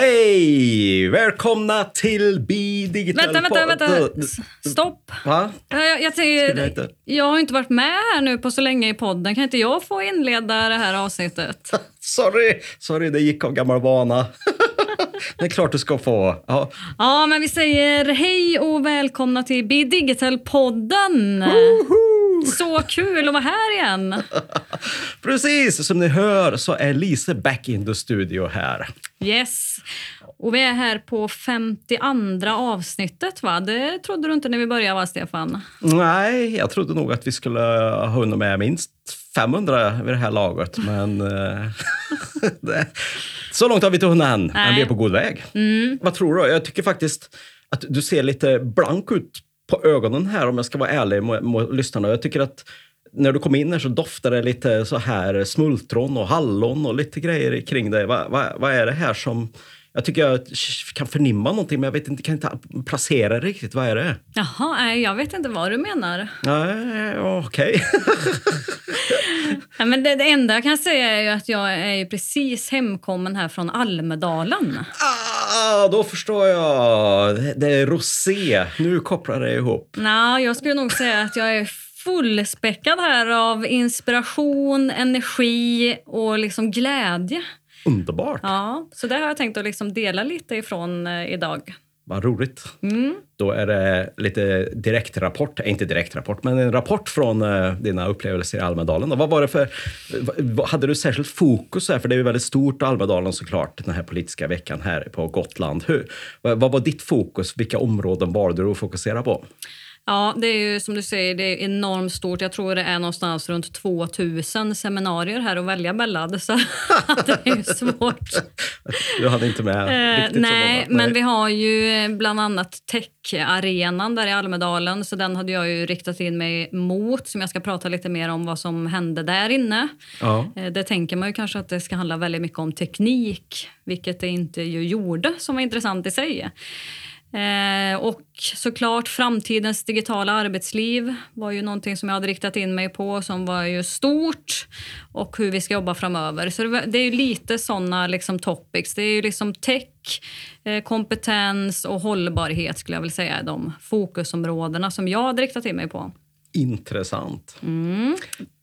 Hej! Välkomna till Be Digital Vänta, vänta, vänta. Stopp. Va? Jag, jag, jag, jag har inte varit med här nu på så länge i podden. Kan inte jag få inleda det här avsnittet? Sorry, sorry, det gick av gammal vana. det är klart du ska få. Ja. Ja, men vi säger hej och välkomna till Be Digital-podden. Så kul att vara här igen. Precis, som ni hör så är Lise back in the studio här. Yes. Och vi är här på 52 avsnittet, va? Det trodde du inte när vi började, va, Stefan? Nej, jag trodde nog att vi skulle ha hunnit med minst 500 vid det här laget, men eh, så långt har vi inte hunnit än, men Nej. vi är på god väg. Vad tror du? Jag tycker faktiskt att du ser lite blank ut på ögonen här om jag ska vara ärlig mot, mot lyssnarna. Jag tycker att när du kom in här så doftar det lite så här smultron och hallon och lite grejer kring dig. Vad va, vad är det här som... Jag tycker jag kan förnimma någonting, men jag vet inte, kan inte placera det riktigt. Vad är det? Jaha, nej, jag vet inte vad du menar. Nej, okej. Ja, men det, det enda jag kan säga är att jag är precis hemkommen här från Almedalen. Ah, då förstår jag. Det, det är rosé. Nu kopplar det ihop. Nå, jag skulle nog säga att jag är fullspäckad här av inspiration, energi och liksom glädje. Underbart. Ja, så det har jag tänkt att liksom dela lite ifrån eh, idag. Vad roligt. Mm. Då är det lite direktrapport, inte direktrapport, men en rapport från eh, dina upplevelser i Almedalen. Och vad var det för, hade du särskilt fokus här? För det är ju väldigt stort Almedalen såklart, den här politiska veckan här på Gotland. Hur, vad vad var ditt fokus? Vilka områden valde du att fokusera på? Ja, det är ju som du säger, det är enormt stort. Jag tror det är någonstans runt 2000 seminarier här att välja mellan. Så det är ju svårt. Du hade inte med Eh, riktigt nej, så många. men vi har ju eh, bland annat Tech-arenan där i Almedalen. Så den hade jag ju riktat in mig mot. Som jag ska prata lite mer om vad som hände där inne. Ja. Eh, Det tänker man ju kanske att det ska handla väldigt mycket om teknik. Vilket det inte ju gjorde, som var intressant i sig. Eh, och såklart framtidens digitala arbetsliv var ju någonting som jag hade riktat in mig på som var ju stort och hur vi ska jobba framöver. Så det, det är ju lite såna liksom topics. Det är ju liksom tech, eh, kompetens och hållbarhet skulle jag vilja säga är de fokusområdena som jag hade riktat in mig på. Intressant. Mm.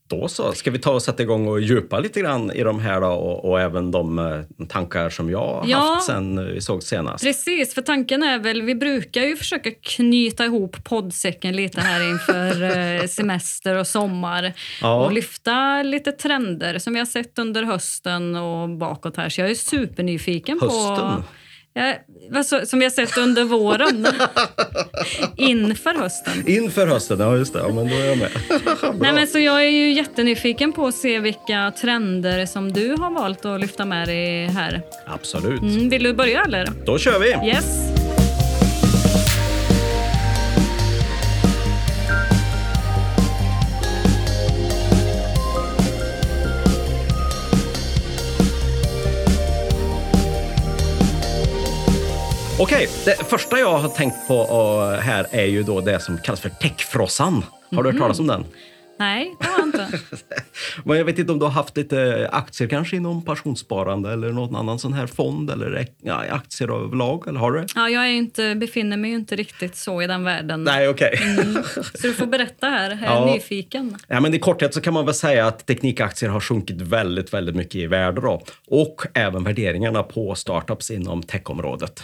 Då så, ska vi ta och sätta igång och djupa lite grann i de här då och, och även de eh, tankar som jag har Ja. haft sen vi såg senast. Precis, för tanken är väl, vi brukar ju försöka knyta ihop poddsäcken lite här inför eh, semester och sommar Ja. och lyfta lite trender som vi har sett under hösten och bakåt här. Så jag är supernyfiken på... Ja, som vi har sett under våren. Inför hösten. Inför hösten, ja just det. Ja, men då är jag med. Nej, men så jag är ju jättenyfiken på att se vilka trender som du har valt att lyfta med dig här. Absolut. Mm, vill du börja eller? Då kör vi! Yes. Okej, det första jag har tänkt på eh, här är ju då det som kallas för techfrossan. Har du hört talas om den? Nej, det har jag inte. Men jag vet inte om du har haft lite aktier kanske inom pensionssparande eller någon annan sån här fond eller aktier överlag, eller har du det? Ja, jag är inte, befinner mig ju inte riktigt så i den världen. Nej, okej. Så du får berätta här. Jag är Ja. nyfiken. Ja, men I korthet så kan man väl säga att teknikaktier har sjunkit väldigt, väldigt mycket i värde. Då. Och även värderingarna på startups inom techområdet.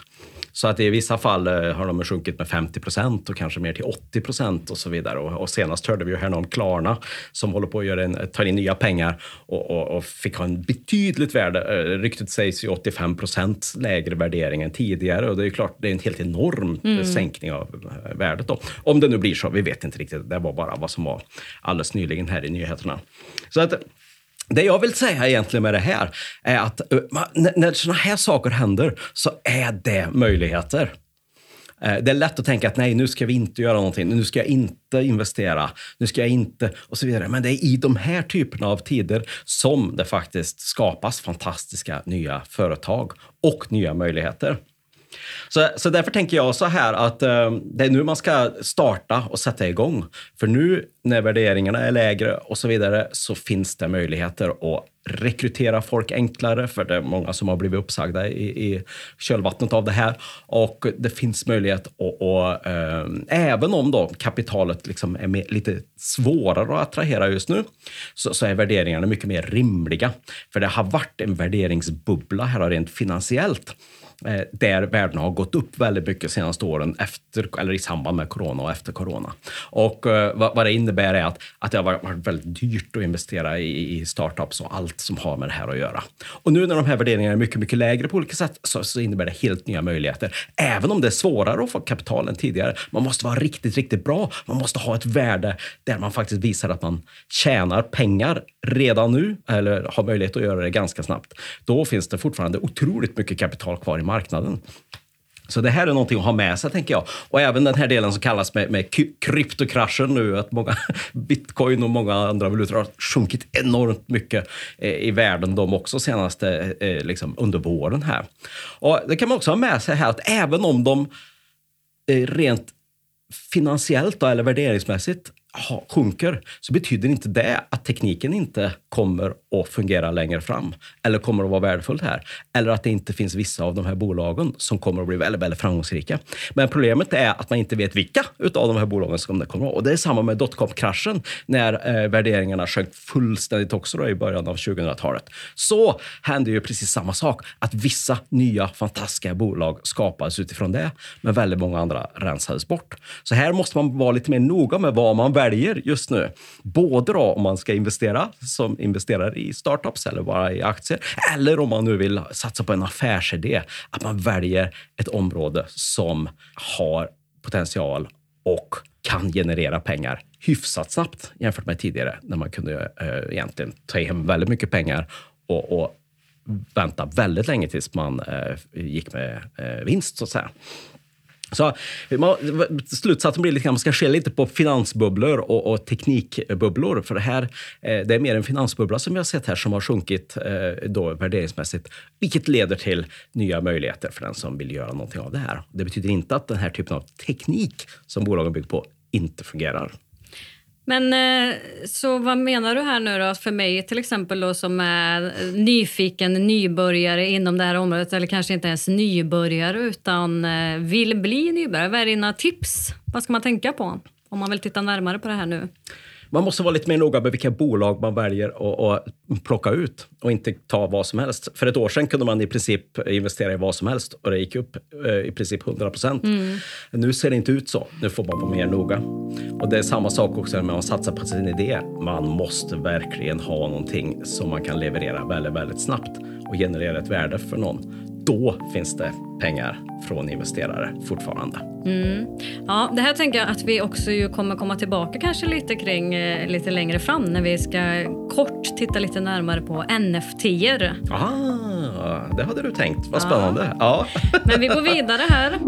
Så att i vissa fall eh, har de sjunkit med 50 procent och kanske mer till 80 procent och så vidare. Och, och senast hörde vi ju här om Klarna som håller på att göra en, ta in nya pengar och, och, och fick ha en betydligt värde. Eh, ryktet sägs ju 85 procent lägre värdering än tidigare och det är ju klart, det är en helt enorm eh, sänkning av värdet. Då. Om det nu blir så, vi vet inte riktigt. Det var bara vad som var alldeles nyligen här i nyheterna. Så att det jag vill säga egentligen med det här är att eh, när, sådana här saker händer så är det möjligheter. Eh, det är lätt att tänka att nej, nu ska vi inte göra någonting, nu ska jag inte investera, nu ska jag inte och så vidare. Men det är i de här typerna av tider som det faktiskt skapas fantastiska nya företag och nya möjligheter. Så, så därför tänker jag så här att eh, det är nu man ska starta och sätta igång. För nu när värderingarna är lägre och så vidare så finns det möjligheter att rekrytera folk enklare, för det är många som har blivit uppsagda i, i kölvattnet av det här. Och det finns möjlighet att, och, eh, även om då kapitalet liksom är mer, lite svårare att attrahera just nu, så, så, är värderingarna mycket mer rimliga. För det har varit en värderingsbubbla här rent finansiellt Eh, där värdena har gått upp väldigt mycket de senaste åren efter, eller i samband med corona och efter corona. Och eh, vad, vad, det innebär är att, att det har varit väldigt dyrt att investera i, i, startups och allt som har med det här att göra. Och nu när de här värderingarna är mycket, mycket lägre på olika sätt så, så innebär det helt nya möjligheter. Även om det är svårare att få kapital än tidigare. Man måste vara riktigt, riktigt bra. Man måste ha ett värde där man faktiskt visar att man tjänar pengar redan nu eller har möjlighet att göra det ganska snabbt. Då finns det fortfarande otroligt mycket kapital kvar i marknaden. Så det här är någonting att ha med sig, tänker jag. Och även den här delen som kallas med, med kryptokraschen nu, att många bitcoin och många andra valutor har sjunkit enormt mycket eh, i världen de också senaste, eh, eh, liksom under våren här. Och det kan man också ha med sig här att även om de rent finansiellt då, eller värderingsmässigt ha, sjunker så betyder inte det att tekniken inte kommer att fungera längre fram eller kommer att vara värdefull här. Eller att det inte finns vissa av de här bolagen som kommer att bli väldigt, väldigt framgångsrika. Men problemet är att man inte vet vilka av de här bolagen som det kommer att vara. Och det är samma med dotcom-kraschen när eh, värderingarna sjönk fullständigt också då, i början av 2000-talet. Så hände ju precis samma sak, att vissa nya fantastiska bolag skapades utifrån det, men väldigt många andra rensades bort. Så här måste man vara lite mer noga med vad man väljer just nu. Både då om man ska investera som investerar i startups eller bara i aktier, eller om man nu vill satsa på en affärsidé, att man väljer ett område som har potential och kan generera pengar hyfsat snabbt jämfört med tidigare när man kunde äh, egentligen ta hem väldigt mycket pengar och, och vänta väldigt länge tills man äh, gick med äh, vinst, så att säga. Så man, slutsatsen blir lite att man ska skilja lite på finansbubblor och, och, teknikbubblor. För det här eh, det är mer en finansbubbla som vi har sett här som har sjunkit eh, då värderingsmässigt, vilket leder till nya möjligheter för den som vill göra någonting av det här. Det betyder inte att den här typen av teknik som bolagen bygger på inte fungerar. Men eh, så vad menar du här nu då för mig till exempel då som är nyfiken nybörjare inom det här området eller kanske inte ens nybörjare utan eh, vill bli nybörjare. Vad är dina tips? Vad ska man tänka på om man vill titta närmare på det här nu? Man måste vara lite mer noga med vilka bolag man väljer att plocka ut och inte ta vad som helst. För ett år sedan kunde man i princip investera i vad som helst och det gick upp eh, i princip 100 procent. Mm. Nu ser det inte ut så. Nu får man vara mer noga. Och det är samma sak också när man satsar på sin idé. Man måste verkligen ha någonting som man kan leverera väldigt, väldigt snabbt och generera ett värde för någon då finns det pengar från investerare fortfarande. Mm. Ja, det här tänker jag att vi också ju kommer komma tillbaka kanske lite kring eh, lite längre fram när vi ska kort titta lite närmare på NFT-er. Ah, det hade du tänkt. Vad spännande. Ja. ja. Men vi går vidare här.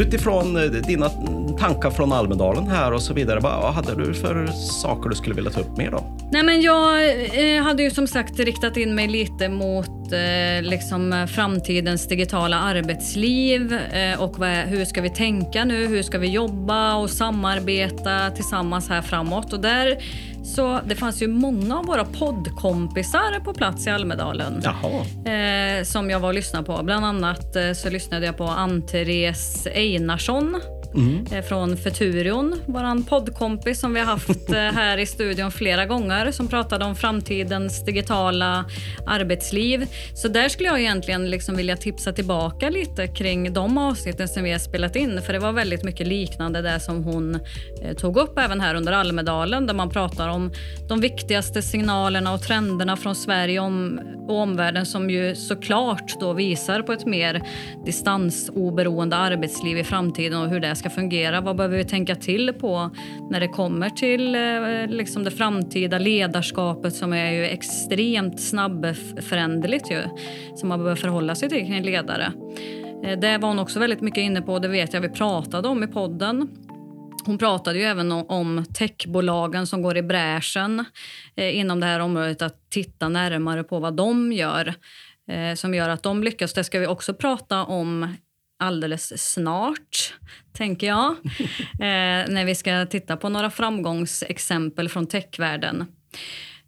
Utifrån eh, dina tankar från Almedalen här och så vidare. Vad hade du för saker du skulle vilja ta upp mer då? Nej, men jag eh, hade ju som sagt riktat in mig lite mot eh, liksom framtidens digitala arbetsliv eh, och vad, hur ska vi tänka nu? Hur ska vi jobba och samarbeta tillsammans här framåt? Och där så det fanns ju många av våra poddkompisar på plats i Almedalen eh, som jag var och lyssnade på. Bland annat så lyssnade jag på Ann-Therese Einarsson mm. Eh, från Futurion, vår poddkompis som vi har haft eh, här i studion flera gånger som pratade om framtidens digitala arbetsliv. Så där skulle jag egentligen liksom vilja tipsa tillbaka lite kring de avsnitten som vi har spelat in för det var väldigt mycket liknande det som hon eh, tog upp även här under Almedalen där man pratar om de viktigaste signalerna och trenderna från Sverige om, och omvärlden som ju såklart då visar på ett mer distansoberoende arbetsliv i framtiden och hur det ska fungera. Vad behöver vi tänka till på när det kommer till eh, liksom det framtida ledarskapet som är ju extremt snabbföränderligt ju, som man behöver förhålla sig till kring ledare. Eh, det var hon också väldigt mycket inne på, det vet jag vi pratade om i podden. Hon pratade ju även om techbolagen som går i bräschen eh, inom det här området, att titta närmare på vad de gör som gör att de lyckas. Det ska vi också prata om alldeles snart, tänker jag. Eh, när vi ska titta på några framgångsexempel från techvärlden.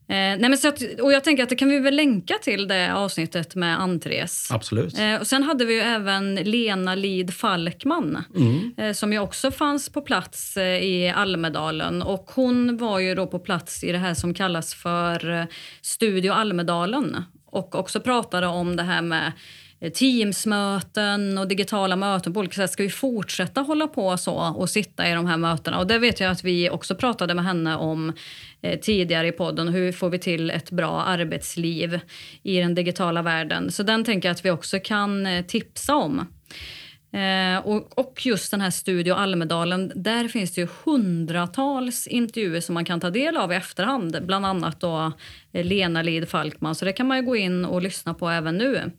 Eh, nej men så att, och jag tänker att det kan vi väl länka till det avsnittet med Antres. Absolut. Eh, och sen hade vi ju även Lena Lid Falkman Mm. eh, som ju också fanns på plats eh, i Almedalen. Och hon var ju då på plats i det här som kallas för eh, Studio Almedalen och också pratade om det här med Eh, Teamsmöten och digitala möten på olika sätt. Ska vi fortsätta hålla på så och sitta i de här mötena? Och det vet jag att vi också pratade med henne om eh, tidigare i podden. Hur får vi till ett bra arbetsliv i den digitala världen? Så den tänker jag att vi också kan eh, tipsa om. Och, och just den här Studio Almedalen, där finns det ju hundratals intervjuer som man kan ta del av i efterhand. Bland annat då Lena Lid Falkman, så det kan man ju gå in och lyssna på även nu.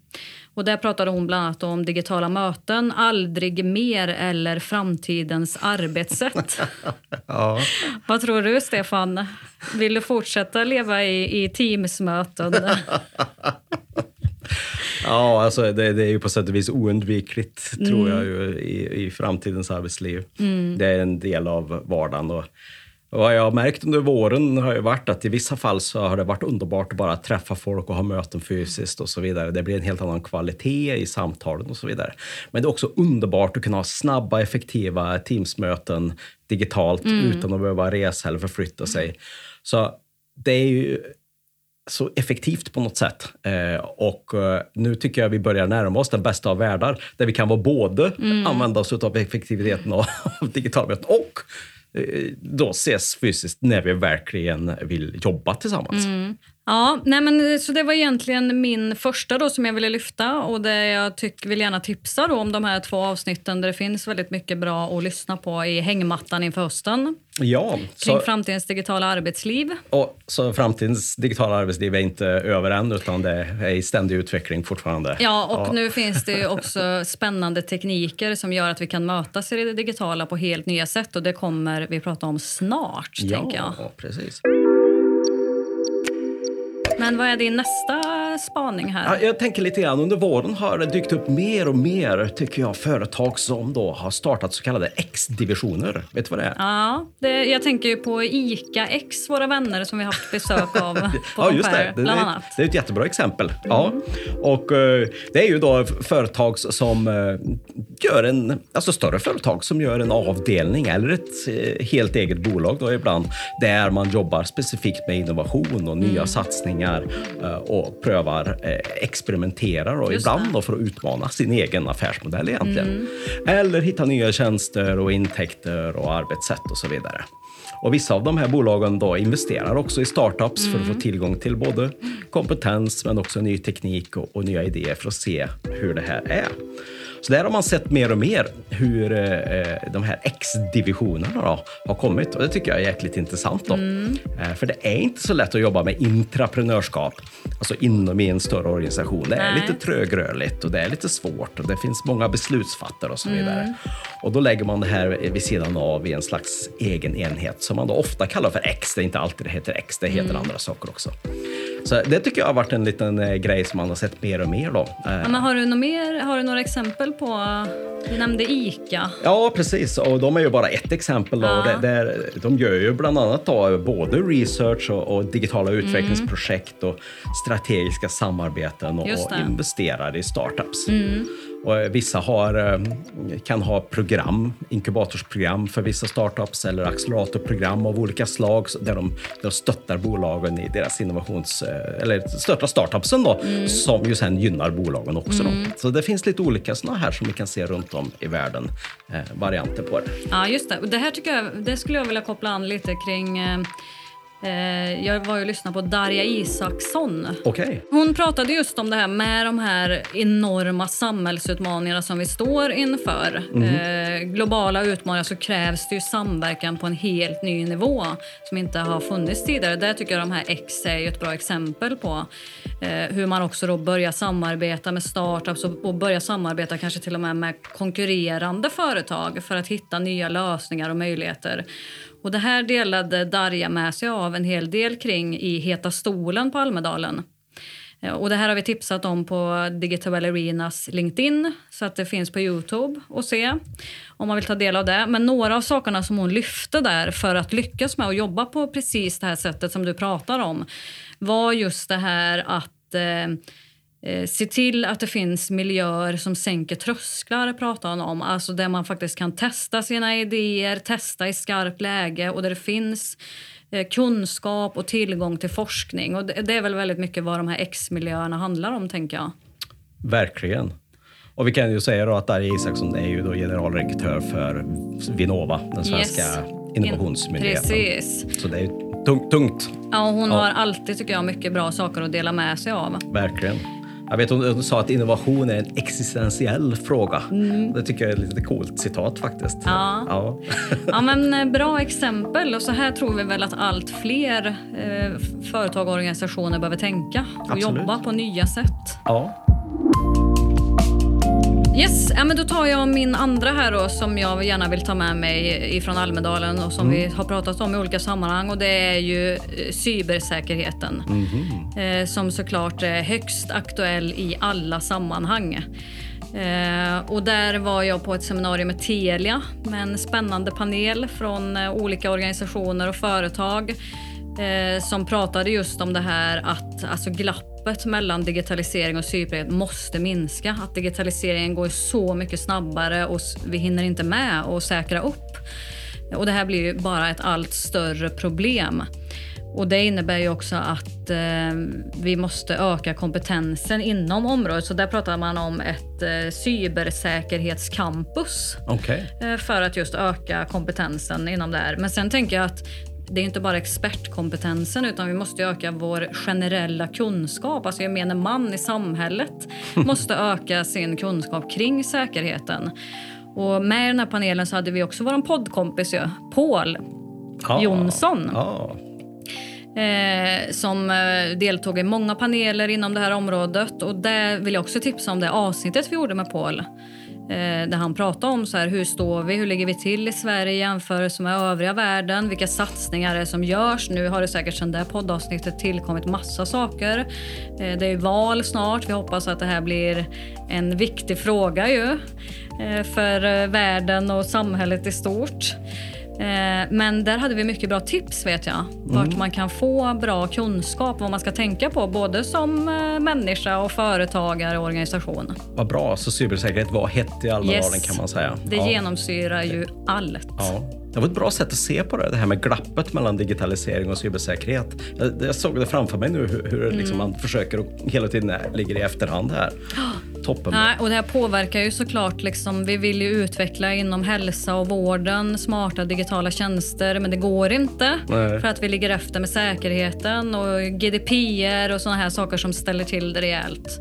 Och där pratade hon bland annat om digitala möten, aldrig mer eller framtidens arbetssätt. Ja. Vad tror du, Stefan? Vill du fortsätta leva i, i Teams-möten? Ja, alltså det, det är ju på sätt och vis oundvikligt, tror jag, ju, i, i framtidens arbetsliv. Det är en del av vardagen. Och vad jag har märkt under våren har ju varit att i vissa fall så har det varit underbart att bara träffa folk och ha möten fysiskt och så vidare. Det blir en helt annan kvalitet i samtalen och så vidare. Men det är också underbart att kunna ha snabba, effektiva Teamsmöten digitalt utan att behöva resa eller förflytta sig. Så det är ju så effektivt på något sätt. Eh, och eh, nu tycker jag vi börjar närma oss den bästa av världar, där vi kan vara både använda oss av effektiviteten av, av digital möten och Eh, då ses fysiskt när vi verkligen vill jobba tillsammans. Mm. Ja, nej men, så det var egentligen min första då som jag ville lyfta och det jag tyck, vill gärna tipsa då om de här två avsnitten där det finns väldigt mycket bra att lyssna på i hängmattan inför hösten Ja, kring så, framtidens digitala arbetsliv. och, så framtidens digitala arbetsliv är inte över än, utan det är i ständig utveckling fortfarande. Ja, och nu finns det också spännande tekniker som gör att vi kan mötas i det digitala på helt nya sätt och det kommer vi prata om snart, tänker jag. ja precis. Men vad är din nästa spaning här? jag tänker lite grann, under våren har det dykt upp mer och mer, tycker jag, företag som då har startat så kallade X-divisioner. Vet du vad det är? Ja, det, jag tänker ju på ICA X, våra vänner som vi haft besök av på Ja, just det. Det, bland det, annat. det är ett jättebra exempel. Ja. Och, eh, det är ju då företag som eh, gör en, alltså större företag som gör en avdelning eller ett eh, helt eget bolag då ibland, där man jobbar specifikt med innovation och nya Mm. satsningar och prövar, eh, experimenterar och Just ibland då för att utmana sin egen affärsmodell egentligen. Mm. Eller hitta nya tjänster och intäkter och arbetssätt och så vidare. Och vissa av de här bolagen då investerar också i startups för att få tillgång till både kompetens men också ny teknik och, och nya idéer för att se hur det här är. Så där har man sett mer och mer hur eh, de här X-divisionerna har kommit och det tycker jag är jäkligt intressant. Då. Eh, för det är inte så lätt att jobba med intraprenörskap, alltså inom i en större organisation. Det är Nej. lite trögrörligt och det är lite svårt och det finns många beslutsfattare och så vidare. Och då lägger man det här vid sidan av i en slags egen enhet som man då ofta kallar för X. Det är inte alltid det heter X, det heter andra saker också. Så det tycker jag har varit en liten eh, grej som man har sett mer och mer då. Eh, Ja, men har, du något mer, har du några exempel på... Du nämnde ICA. Ja, precis. Och de är ju bara ett exempel. Då. Ja. Där, de gör ju bland annat då både research och, och digitala utvecklingsprojekt och strategiska samarbeten och, och. Mm. investerar i startups. Och eh, vissa har, eh, kan ha program, inkubatorsprogram för vissa startups eller acceleratorprogram av olika slag där de, där de stöttar bolagen i deras innovations... eh, Eller stöttar startupsen då, Mm. som ju sen gynnar bolagen också. Då. Så det finns lite olika såna här som vi kan se runt om i världen, eh, varianter på det. Ja, just det. Det här tycker jag, det skulle jag vilja koppla an lite kring... Eh, jag var ju lyssnade på Darja Isaksson. Okej. Hon pratade just om det här med de här enorma samhällsutmaningarna som vi står inför. Eh, globala utmaningar så krävs det ju samverkan på en helt ny nivå som inte har funnits tidigare. Där tycker jag de här X är ett bra exempel på eh, hur man också då börjar samarbeta med startups och, och börjar samarbeta kanske till och med med konkurrerande företag för att hitta nya lösningar och möjligheter. Och det här delade Darja med sig av en hel del kring i Heta stolen på Almedalen. Eh, och det här har vi tipsat om på Digital Arenas LinkedIn så att det finns på Youtube att se om man vill ta del av det. Men några av sakerna som hon lyfte där för att lyckas med att jobba på precis det här sättet som du pratar om var just det här att eh, se till att det finns miljöer som sänker trösklar, pratar hon om. Alltså där man faktiskt kan testa sina idéer, testa i skarpt läge och där det finns eh, kunskap och tillgång till forskning. Och det, är väl väldigt mycket vad de här X-miljöerna handlar om, tänker jag. Verkligen. Och vi kan ju säga då att Darja Isaksson är ju då generaldirektör för Vinnova, den svenska yes. innovationsmyndigheten. Precis. Så det är tungt. tungt. Ja, hon ja. har alltid tycker jag, mycket bra saker att dela med sig av. Verkligen. Jag vet hon sa att innovation är en existentiell fråga. Mm. Det tycker jag är ett lite coolt citat faktiskt. Ja. Ja. ja, men eh, bra exempel. Och så här tror vi väl att allt fler eh, företag och organisationer behöver tänka och Absolut. jobba på nya sätt. Ja. Yes, ja, men då tar jag min andra här då, som jag gärna vill ta med mig ifrån Almedalen och som mm. vi har pratat om i olika sammanhang och det är ju eh, cybersäkerheten. Mm. Eh, som såklart är högst aktuell i alla sammanhang. Eh, och där var jag på ett seminarium med Telia med en spännande panel från eh, olika organisationer och företag eh, som pratade just om det här att alltså glappet mellan digitalisering och cyberfrihet måste minska. Att digitaliseringen går så mycket snabbare och vi hinner inte med att säkra upp. Och det här blir ju bara ett allt större problem. Och Det innebär ju också att eh, vi måste öka kompetensen inom området. Så där pratar man om ett eh, cybersäkerhetscampus okay. eh, för att just öka kompetensen inom det här. Men sen tänker jag att det är inte bara expertkompetensen utan vi måste öka vår generella kunskap. Alltså gemene man i samhället måste öka sin kunskap kring säkerheten. Och med i den här panelen så hade vi också vår poddkompis ju, Paul ah, Jonsson. Ah. Eh, som eh, deltog i många paneler inom det här området. Och där vill jag också tipsa om det avsnittet vi gjorde med Paul. Eh, där han pratade om så här, hur står vi, hur ligger vi till i Sverige i jämförelse med övriga världen, vilka satsningar är som görs. Nu har det säkert sedan det poddavsnittet tillkommit massa saker. Eh, det är val snart, vi hoppas att det här blir en viktig fråga ju eh, för världen och samhället i stort. Eh, men där hade vi mycket bra tips vet jag. Vart mm. man kan få bra kunskap, vad man ska tänka på både som eh, människa och företagare och organisation. Vad bra, så cybersäkerhet var hett i Almedalen yes. kan man säga. Det ja. genomsyrar ju allt. Ja. Det var ett bra sätt att se på det, det här med glappet mellan digitalisering och cybersäkerhet. Jag, jag såg det framför mig nu hur, hur mm. liksom man försöker och hela tiden ligger i efterhand här. Toppen. Nej, och det här påverkar ju såklart. Liksom, vi vill ju utveckla inom hälsa och vården smarta digitala tjänster, men det går inte Nej. för att vi ligger efter med säkerheten och GDPR och såna här saker som ställer till det rejält.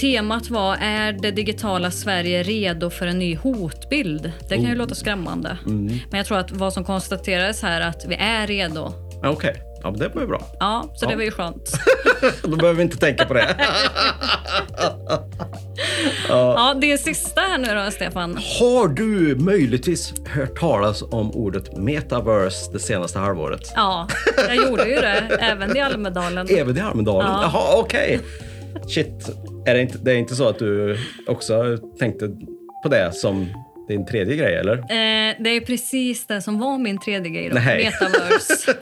Temat var Är det digitala Sverige redo för en ny hotbild? Det kan ju oh. låta skrämmande. Mm. Men jag tror att vad som konstaterades här att vi är redo. Okej. Okay. Ja, men det var ju bra. Ja, så ja. det var ju skönt. Då behöver vi inte tänka på det. ja. ja, det är sista här nu då, Stefan. Har du möjligtvis hört talas om ordet metaverse det senaste halvåret? Ja, jag gjorde ju det. Även i Almedalen. Även i Almedalen? Ja. Jaha, okej. Okay. Shit. Är det, inte, det är inte så att du också tänkte på det som din tredje grej, eller? Eh, det är precis det som var min tredje grej, då, metaverse.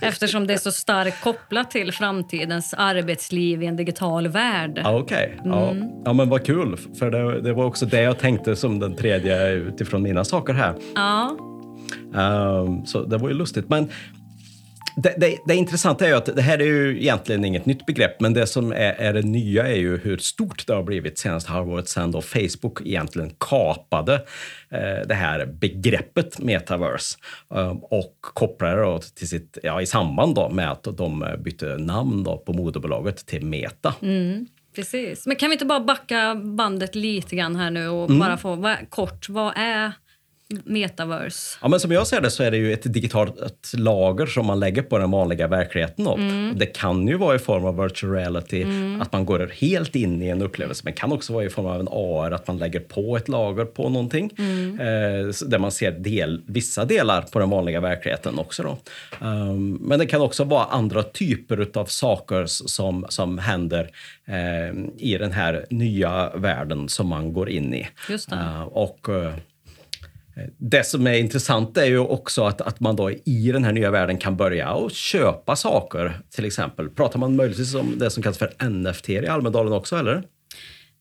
Eftersom det är så starkt kopplat till framtidens arbetsliv i en digital värld. Ah, Okej, okay. mm. ja. ja. men vad kul. För det, det, var också det jag tänkte som den tredje utifrån mina saker här. Ja. Um, så det var ju lustigt. Men det, det, det, intressanta är ju att det här är ju egentligen inget nytt begrepp, men det som är, är det nya är ju hur stort det har blivit senaste halvåret sedan då Facebook egentligen kapade eh, det här begreppet metaverse eh, och kopplade det till sitt, ja, i samband då med att de bytte namn då på moderbolaget till Meta. Mm. Precis. Men kan vi inte bara backa bandet lite grann här nu och mm. bara få vad, kort, vad är metaverse? Ja, men som jag ser det så är det ju ett digitalt lager som man lägger på den vanliga verkligheten. Mm. Det kan ju vara i form av virtual reality, mm. att man går helt in i en upplevelse. Men kan också vara i form av en AR, att man lägger på ett lager på någonting. Mm. Eh, där man ser del, vissa delar på den vanliga verkligheten också. Um, men det kan också vara andra typer av saker som, som händer eh, i den här nya världen som man går in i. Just uh, och uh, Eh, det som är intressant är ju också att, att man då i den här nya världen kan börja och köpa saker, till exempel. Pratar man möjligtvis om det som kallas för NFT i Almedalen också, eller?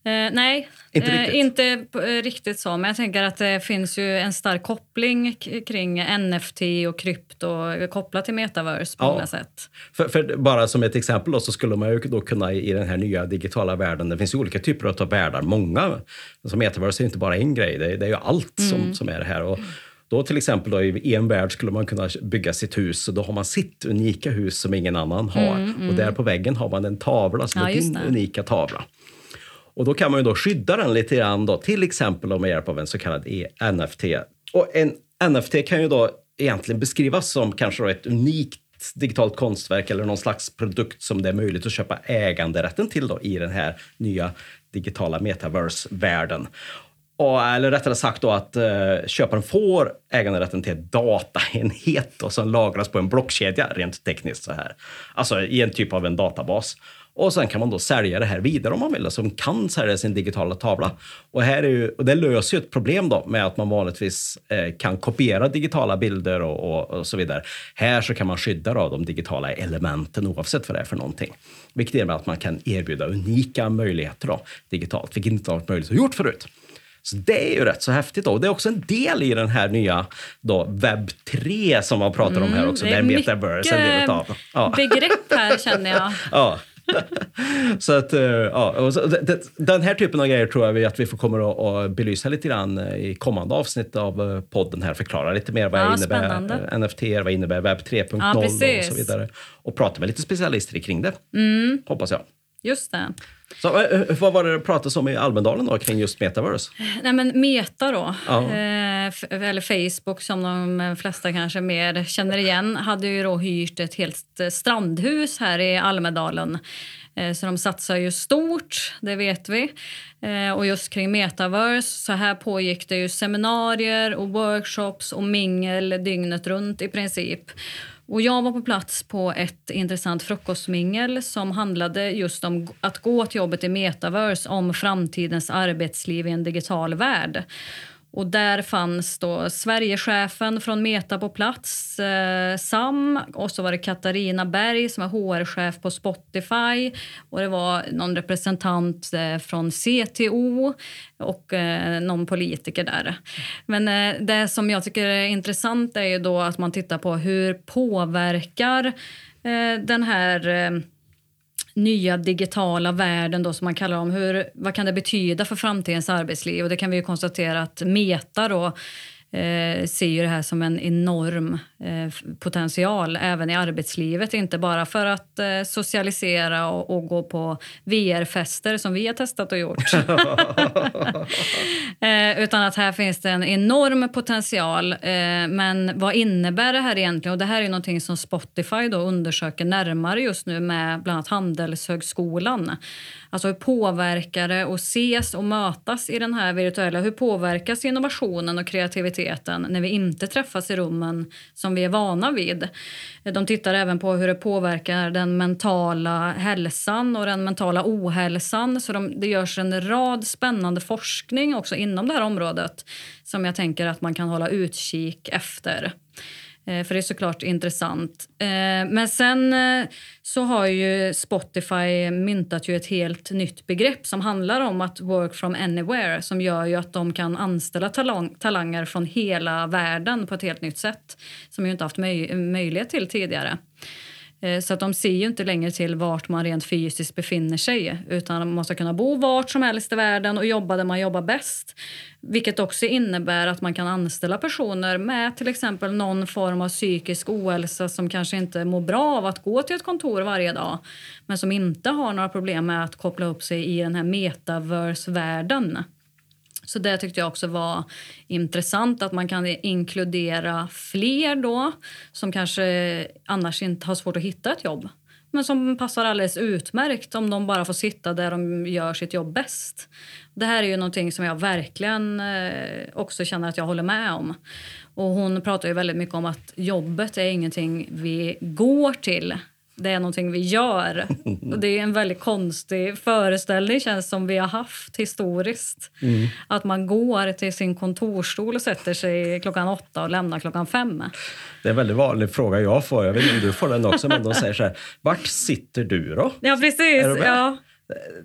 Eh, nej, inte eh, riktigt. inte eh, riktigt så. Men jag tänker att det finns ju en stark koppling kring NFT och krypto kopplat till metaverse på ja. många sätt. För, för, bara som ett exempel då, så skulle man ju då kunna i den här nya digitala världen, det finns ju olika typer av världar, många. Alltså metaverse är inte bara en grej, det är, det är ju allt mm. som, som är det här. Och, då till exempel då, i en värld skulle man kunna bygga sitt hus och då har man sitt unika hus som ingen annan har. Mm, mm. Och där på väggen har man en tavla som ja, är din unika tavla. Och då kan man ju då skydda den lite grann då, till exempel med hjälp av en så kallad NFT. Och en NFT kan ju då egentligen beskrivas som kanske ett unikt digitalt konstverk eller någon slags produkt som det är möjligt att köpa äganderätten till då, i den här nya digitala metaverse-världen. Och, eller rättare sagt då att eh, köparen får äganderätten till en dataenhet då, som lagras på en blockkedja rent tekniskt. så här. Alltså i en typ av en databas. Och sen kan man då sälja det här vidare om man vill, som kan sälja sin digitala tavla. Och, här är ju, och det löser ju ett problem då med att man vanligtvis eh, kan kopiera digitala bilder och, och, och, så vidare. Här så kan man skydda då de digitala elementen oavsett vad det är för någonting. Vilket innebär att man kan erbjuda unika möjligheter då, digitalt, vilket inte har varit möjligt att gjort förut. Så det är ju rätt så häftigt. Då. Och det är också en del i den här nya då, webb 3 som man pratar om här mm, också. Mm, det är mycket av. Ja. begrepp här känner jag. ja. Så att, eh, ja, den här typen av grejer tror jag att vi får kommer att belysa lite grann eh, i kommande avsnitt av eh, podden här. Förklara lite mer vad ja, innebär spännande. NFT, vad innebär webb 3.0 ja, och så vidare. Och prata med lite specialister kring det, mm. hoppas jag. Just det. Så, vad var det det pratades om i Almedalen då, kring just metaverse? Nej, men Meta då, ja. eh, eller Facebook som de flesta kanske mer känner igen, hade ju då hyrt ett helt strandhus här i Almedalen. Eh, så de satsar ju stort, det vet vi. Eh, och just kring metaverse, så här pågick det ju seminarier och workshops och mingel dygnet runt i princip. Och jag var på plats på ett intressant frukostmingel som handlade just om att gå till jobbet i metaverse, om framtidens arbetsliv i en digital värld. Och där fanns då Sverigechefen från Meta på plats, eh, Sam, och så var det Katarina Berg som är HR-chef på Spotify och det var någon representant eh, från CTO och eh, någon politiker där. Men eh, det som jag tycker är intressant är ju då att man tittar på hur påverkar eh, den här eh, nya digitala världen då, som man kallar dem. Hur, vad kan det betyda för framtidens arbetsliv? Och det kan vi konstatera att Meta då, eh, ser ju det här som en enorm eh, potential även i arbetslivet. Inte bara för att eh, socialisera och, och, gå på VR-fester som vi har testat och gjort. eh, utan att här finns det en enorm potential. Eh, men vad innebär det här egentligen? Och det här är någonting som Spotify då undersöker närmare just nu med bland annat Handelshögskolan. Alltså hur påverkar det att ses och mötas i den här virtuella... Hur påverkas innovationen och kreativiteten när vi inte träffas i rummen som vi är vana vid? De tittar även på hur det påverkar den mentala hälsan och den mentala ohälsan. Så de, det görs en rad spännande forskning också inom det här området som jag tänker att man kan hålla utkik efter. Eh, för det är såklart intressant. Eh, men sen eh, så har ju Spotify myntat ju ett helt nytt begrepp som handlar om att work from anywhere som gör ju att de kan anställa talang talanger från hela världen på ett helt nytt sätt som ju inte haft möj möjlighet till tidigare. Eh, så att de ser ju inte längre till vart man rent fysiskt befinner sig utan man måste kunna bo vart som helst i världen och jobba där man jobbar bäst. Vilket också innebär att man kan anställa personer med till exempel någon form av psykisk ohälsa som kanske inte mår bra av att gå till ett kontor varje dag men som inte har några problem med att koppla upp sig i den här metaverse-världen. Så det tyckte jag också var intressant, att man kan inkludera fler då som kanske annars inte har svårt att hitta ett jobb men som passar alldeles utmärkt om de bara får sitta där de gör sitt jobb bäst. Det här är ju någonting som jag verkligen eh, också känner att jag håller med om. Och hon pratar ju väldigt mycket om att jobbet är ingenting vi går till det är någonting vi gör. Och det är en väldigt konstig föreställning känns som vi har haft historiskt. Mm. Att man går till sin kontorsstol och sätter sig klockan åtta och lämnar klockan fem. Det är en väldigt vanlig fråga jag får. Jag vet inte om du får den också, men de säger så här. Vart sitter du då? Ja, precis. Ja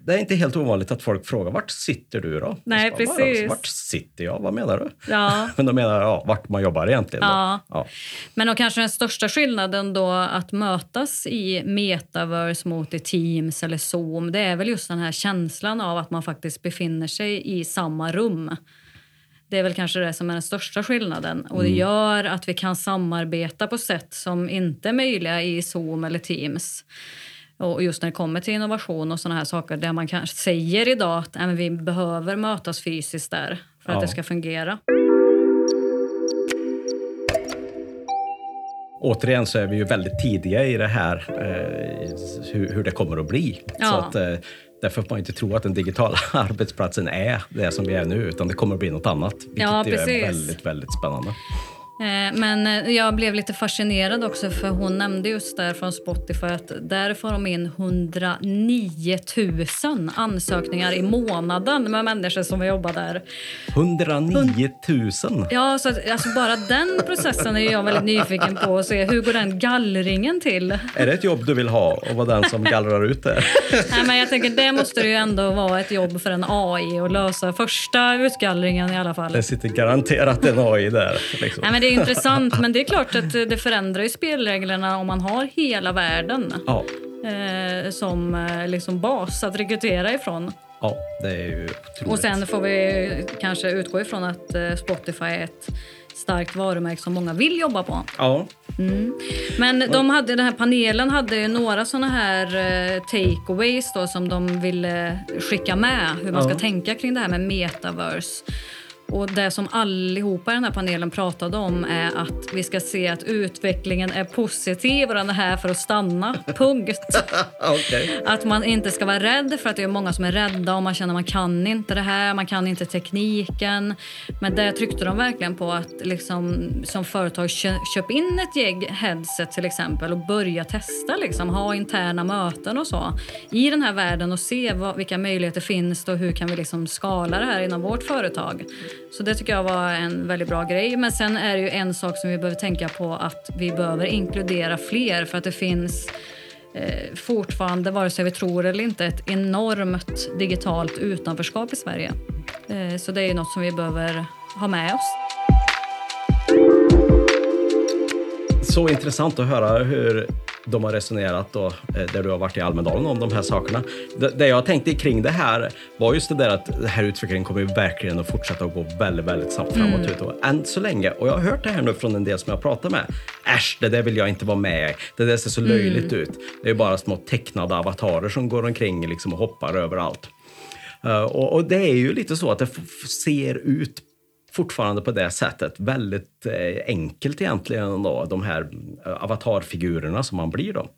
det är inte helt ovanligt att folk frågar vart sitter du då? Nej, precis. Vart sitter jag? Vad menar du? Ja. Men de menar ja, vart man jobbar egentligen. Ja. ja. Men då kanske den största skillnaden då att mötas i metaverse mot i Teams eller Zoom, det är väl just den här känslan av att man faktiskt befinner sig i samma rum. Det är väl kanske det som är den största skillnaden. Och det mm. gör att vi kan samarbeta på sätt som inte är möjliga i Zoom eller Teams. Och just när det kommer till innovation och såna här saker där man kanske säger idag att äh, vi behöver mötas fysiskt där för ja. att det ska fungera. Återigen så är vi ju väldigt tidiga i det här, eh, hur, hur, det kommer att bli. Ja. Så att, eh, därför får man inte tro att den digitala arbetsplatsen är det som vi är nu, utan det kommer att bli något annat. Vilket ja, är väldigt, väldigt spännande. Eh, men eh, jag blev lite fascinerad också för hon nämnde just där från Spotify att där får de in 109 000 ansökningar i månaden med människor som jobbar där. 109 000? Ja, så alltså bara den processen är jag väldigt nyfiken på att se. Hur går den gallringen till? Är det ett jobb du vill ha och vara den som gallrar ut det? Nej, men jag tänker det måste ju ändå vara ett jobb för en AI att lösa första utgallringen i alla fall. Det sitter garanterat en AI där. Liksom. Nej, men det är intressant, men det är klart att det förändrar ju spelreglerna om man har hela världen ja. eh, som eh, liksom bas att rekrytera ifrån. Ja, det är ju otroligt. Och sen får vi kanske utgå ifrån att eh, Spotify är ett starkt varumärke som många vill jobba på. Ja. Mm. Men de hade, den här panelen hade några såna här takeaways då, som de ville skicka med. Hur man ja. ska tänka kring det här med metaverse. Och Det som allihopa i den här panelen pratade om är att vi ska se att utvecklingen är positiv och den är här för att stanna. Punkt. okay. Att man inte ska vara rädd för att det är många som är rädda och man känner att man kan inte det här, man kan inte tekniken. Men det tryckte de verkligen på att liksom, som företag köp in ett gäng headset till exempel och börja testa, liksom, ha interna möten och så i den här världen och se vad, vilka möjligheter finns och hur kan vi liksom skala det här inom vårt företag. Så det tycker jag var en väldigt bra grej. Men sen är det ju en sak som vi behöver tänka på att vi behöver inkludera fler för att det finns eh, fortfarande, vare sig vi tror eller inte, ett enormt digitalt utanförskap i Sverige. Eh, så det är ju något som vi behöver ha med oss. Så intressant att höra hur de har resonerat då, eh, där du har varit i Almedalen om de här sakerna. Det, jag tänkte kring det här var just det där att den här utvecklingen kommer verkligen att fortsätta att gå väldigt, väldigt snabbt framåt. Mm. Än så länge, och jag har hört det här nu från en del som jag pratar med. Äsch, det där vill jag inte vara med i. Det där ser så mm. löjligt ut. Det är bara små tecknade avatarer som går omkring liksom och hoppar överallt. Uh, och, och, det är ju lite så att det ser ut fortfarande på det sättet. Väldigt eh, enkelt egentligen då, de här eh, avatarfigurerna som man blir då.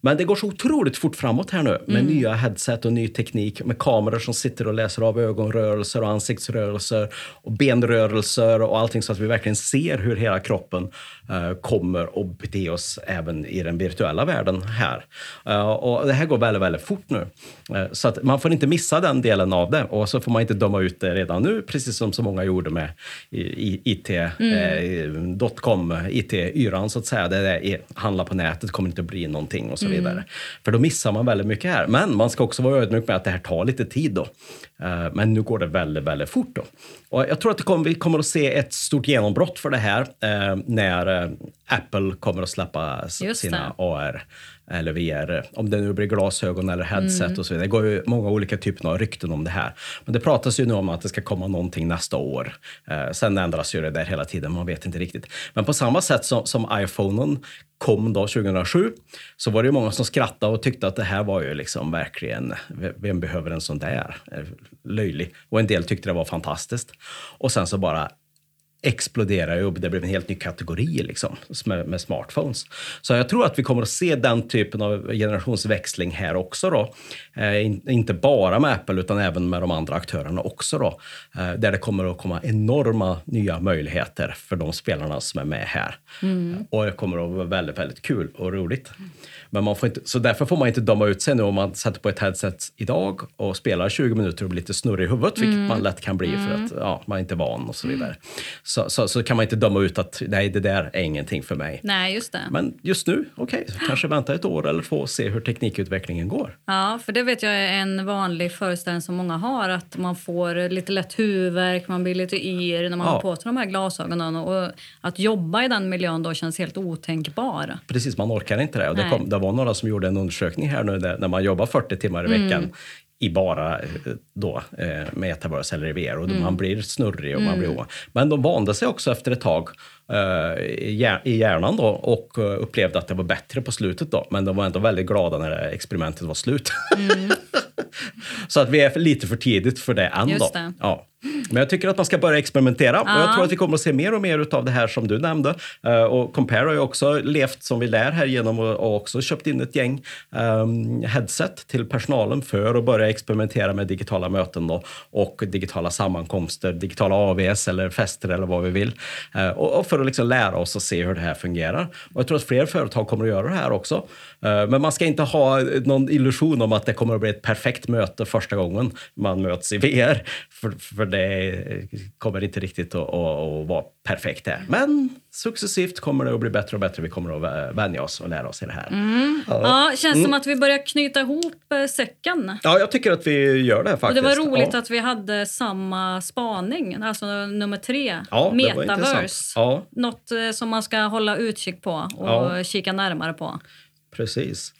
Men det går så otroligt fort framåt här nu med mm. nya headset och ny teknik med kameror som sitter och läser av ögonrörelser och ansiktsrörelser och benrörelser och allting så att vi verkligen ser hur hela kroppen uh, kommer att bete oss även i den virtuella världen här. Uh, och det här går väldigt, väldigt fort nu. Uh, så att man får inte missa den delen av det och så får man inte döma ut det redan nu, precis som så många gjorde med IT, mm. dotcom, IT-yran så att säga. Det är, handla på nätet kommer inte att bli någonting och så vidare. Mm. För då missar man väldigt mycket här. Men man ska också vara ödmjuk med att det här tar lite tid då. Eh, men nu går det väldigt, väldigt fort då. Och jag tror att kommer, vi kommer att se ett stort genombrott för det här eh, när eh, Apple kommer att släppa Just sina det. AR eller VR, om det nu blir glasögon eller headset Mm. och så vidare. Det går ju många olika typer av rykten om det här. Men det pratas ju nu om att det ska komma någonting nästa år. Eh, sen ändras ju det där hela tiden, man vet inte riktigt. Men på samma sätt som, som iPhonen kom då 2007 så var det ju många som skrattade och tyckte att det här var ju liksom verkligen, vem behöver en sån där? Eh, Löjlig. Och en del tyckte det var fantastiskt. Och sen så bara exploderar ju upp. Det blev en helt ny kategori liksom, med, med smartphones. Så jag tror att vi kommer att se den typen av generationsväxling här också. Då. Eh, in, inte bara med Apple utan även med de andra aktörerna också. Då. Eh, där det kommer att komma enorma nya möjligheter för de spelarna som är med här. Mm. Och det kommer att vara väldigt, väldigt kul och roligt. Men man får inte, så därför får man inte döma ut sig nu om man sätter på ett headset idag och spelar 20 minuter och blir lite snurrig i huvudet, vilket Mm. man lätt kan bli för att ja, man är inte van och så vidare. Så, så, så kan man inte döma ut att nej, det där är ingenting för mig. Nej, just det. Men just nu, okej, kanske vänta ett år eller två och se hur teknikutvecklingen går. Ja, för det vet jag är en vanlig föreställning som många har. Att man får lite lätt huvudvärk, man blir lite yr när man Ja. har på sig de här glasögonen. Och att jobba i den miljön då känns helt otänkbar. Precis, man orkar inte det. Och det, kom, det var några som gjorde en undersökning här nu där, när man jobbar 40 timmar i Mm. I bara eh, då, eh, metaverse eller VR och Mm. man blir snurrig och man blir ovan. Men de vande sig också efter ett tag eh, i hjär- i hjärnan då och upplevde att det var bättre på slutet då. Men de var ändå väldigt glada när experimentet var slut. Mm. Så att vi är lite för tidigt för det än. Det. Ja. Men jag tycker att man ska börja experimentera. Och jag Ja. tror att vi kommer att se mer och mer av det här som du nämnde. Eh, och Compare har ju också levt som vi lär här genom att och också köpt in ett gäng ehm, headset till personalen för att börja experimentera med digitala möten då, och digitala sammankomster, digitala AVS eller fester eller vad vi vill. Eh, och, och för att liksom lära oss att se hur det här fungerar. Och jag tror att fler företag kommer att göra det här också. Eh, men man ska inte ha någon illusion om att det kommer att bli ett perfekt möte första gången man möts i VR. För, för det kommer inte riktigt att, att, vara perfekt där. Men successivt kommer det att bli bättre och bättre. Vi kommer att vä- vänja oss och lära oss i det här. Ja, känns Mm. som att vi börjar knyta ihop eh, säcken. Ja, jag tycker att vi gör det Och faktiskt. det var roligt ja. att vi hade samma spaning, alltså nummer tre. Ja, Metaverse. Ja. Något eh, som man ska hålla utkik på och Ja. kika närmare på. Precis.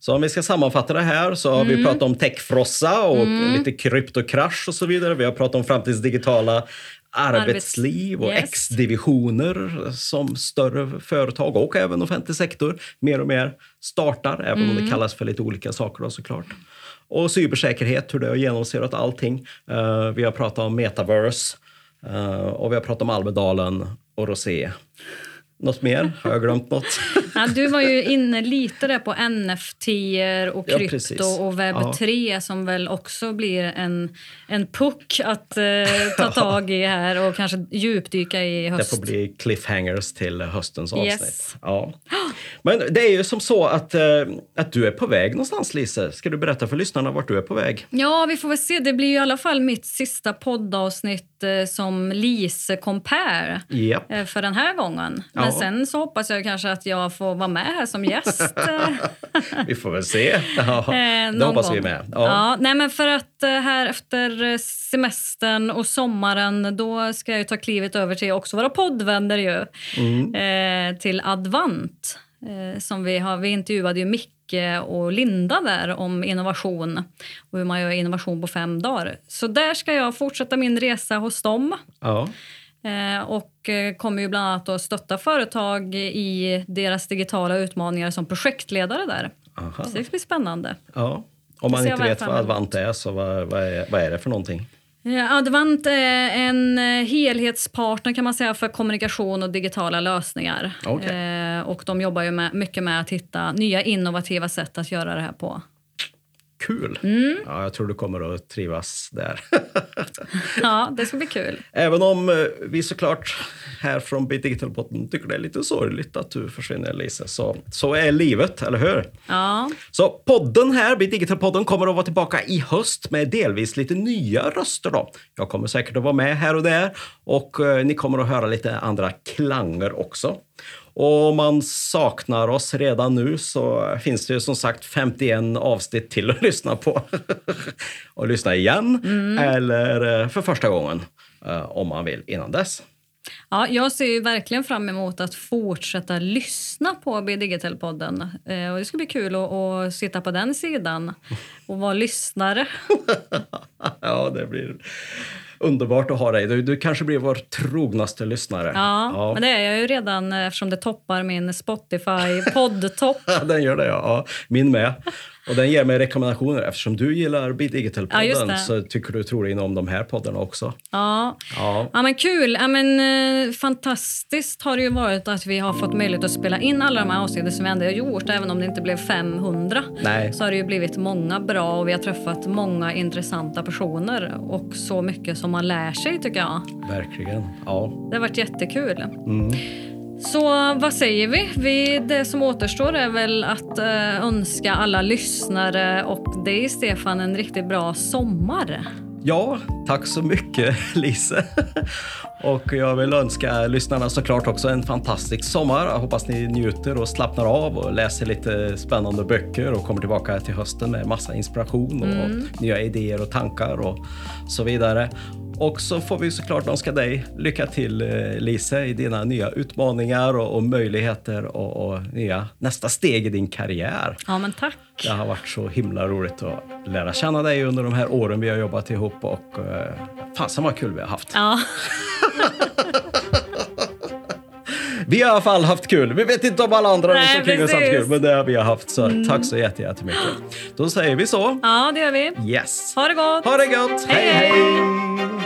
Så om vi ska sammanfatta det här så har Mm. vi pratat om techfrossa och lite kryptokrasch och så vidare. Vi har pratat om framtidens digitala arbetsliv och Yes. X-divisioner som större företag och även offentlig sektor mer och mer startar, även om Mm. det kallas för lite olika saker då, såklart. Och cybersäkerhet, hur det har genomsyrat allting. Eh, vi har pratat om metaverse eh, och vi har pratat om Almedalen och Rosé. Något mer? Har jag glömt något? Ja, du var ju inne lite där på NFT och Ja, krypto precis. och webb Ja. 3 som väl också blir en, en puck att eh, ta tag i här och kanske djupdyka i Det höst. får bli cliffhangers till höstens avsnitt. Yes. Ja. Men det är ju som så att, eh, att du är på väg någonstans, Lise. Ska du berätta för lyssnarna vart du är på väg? Ja, vi får väl se. Det blir ju i alla fall mitt sista poddavsnitt eh, som Lise Compare Japp. eh, för den här gången. Men sen så hoppas jag kanske att jag får vara med här som gäst. Vi får väl se. Ja, Eh, det hoppas vi gång. med. Ja. Ja. nej men för att eh, här efter eh, semestern och sommaren då ska jag ta klivet över till också vara poddvänner ju. Mm. Till Advant. Som vi, har, vi intervjuade ju Micke och Linda där om innovation och hur man gör innovation på fem dagar. Så där ska jag fortsätta min resa hos dem. Ja. Eh, och eh, kommer ju bland annat att stötta företag i deras digitala utmaningar som projektledare där. Aha. Så det blir spännande. ja. Om man inte vet vad. Advant är, så vad, vad, är, vad är det för någonting? Advant är en eh, helhetspartner kan man säga för kommunikation och digitala lösningar. Eh, och de jobbar ju med, mycket med att hitta nya innovativa sätt att göra det här på. Kul! Mm. Ja, jag tror du kommer att trivas där. Ja, det ska bli kul. Även om eh, vi såklart här från Be Digital-podden tycker det är lite sorgligt att du försvinner, Lise. Så, så är livet, eller hur? Ja, Så podden här, Be Digital-podden, kommer att vara tillbaka i höst med delvis lite nya röster. Då. Jag kommer säkert att vara med här och där och eh, ni kommer att höra lite andra klanger också. Och om man saknar oss redan nu så finns det ju som sagt 51 avsnitt till att lyssna på. och lyssna igen eller eh, för första gången eh, om man vill innan dess. Ja, jag ser ju verkligen fram emot att fortsätta lyssna på B Digital-podden. Eh, och det ska bli kul att, att sitta på den sidan och vara lyssnare. ja, det blir underbart att ha dig. Du, du kanske blir vår trognaste lyssnare. Ja, ja, men det är jag ju redan eftersom det toppar min Spotify poddtopp. den gör det, ja. Min med. Och den ger mig rekommendationer. Eftersom du gillar Be Digital-podden ja, så tycker du troligen om de här poddarna också. Ja, ja. ja men kul. Ja, men, eh, fantastiskt har det ju varit att vi har fått möjlighet att spela in alla de här avsnitten som vi ändå har gjort. Även om det inte blev 500 Nej. så har det ju blivit många bra och vi har träffat många intressanta personer. Och så mycket som man lär sig tycker jag. Verkligen. Ja. Det har varit jättekul. Mm. Så vad säger vi? vi? Det som återstår är väl att uh, önska alla lyssnare och dig, Stefan, en riktigt bra sommar. Ja, tack så mycket, Lise. Och jag vill önska lyssnarna såklart också en fantastisk sommar. Jag hoppas ni njuter och slappnar av och läser lite spännande böcker och kommer tillbaka till hösten med massa inspiration och mm. nya idéer och tankar och så vidare. Och så får vi såklart önska dig lycka till eh, Lise i dina nya utmaningar och, och möjligheter och, och, nya, nästa steg i din karriär. Ja, men tack. Det har varit så himla roligt att lära känna dig under de här åren vi har jobbat ihop och uh, fasen vad kul vi har haft. Ja. Vi har i alla fall haft kul. Vi vet inte om alla andra Nej, som kring oss haft kul, men det har vi haft. Så mm. tack så jättemycket. Då säger vi så. Ja, det gör vi. Yes. Ha det gott. Ha det gott. hej. hej. hej.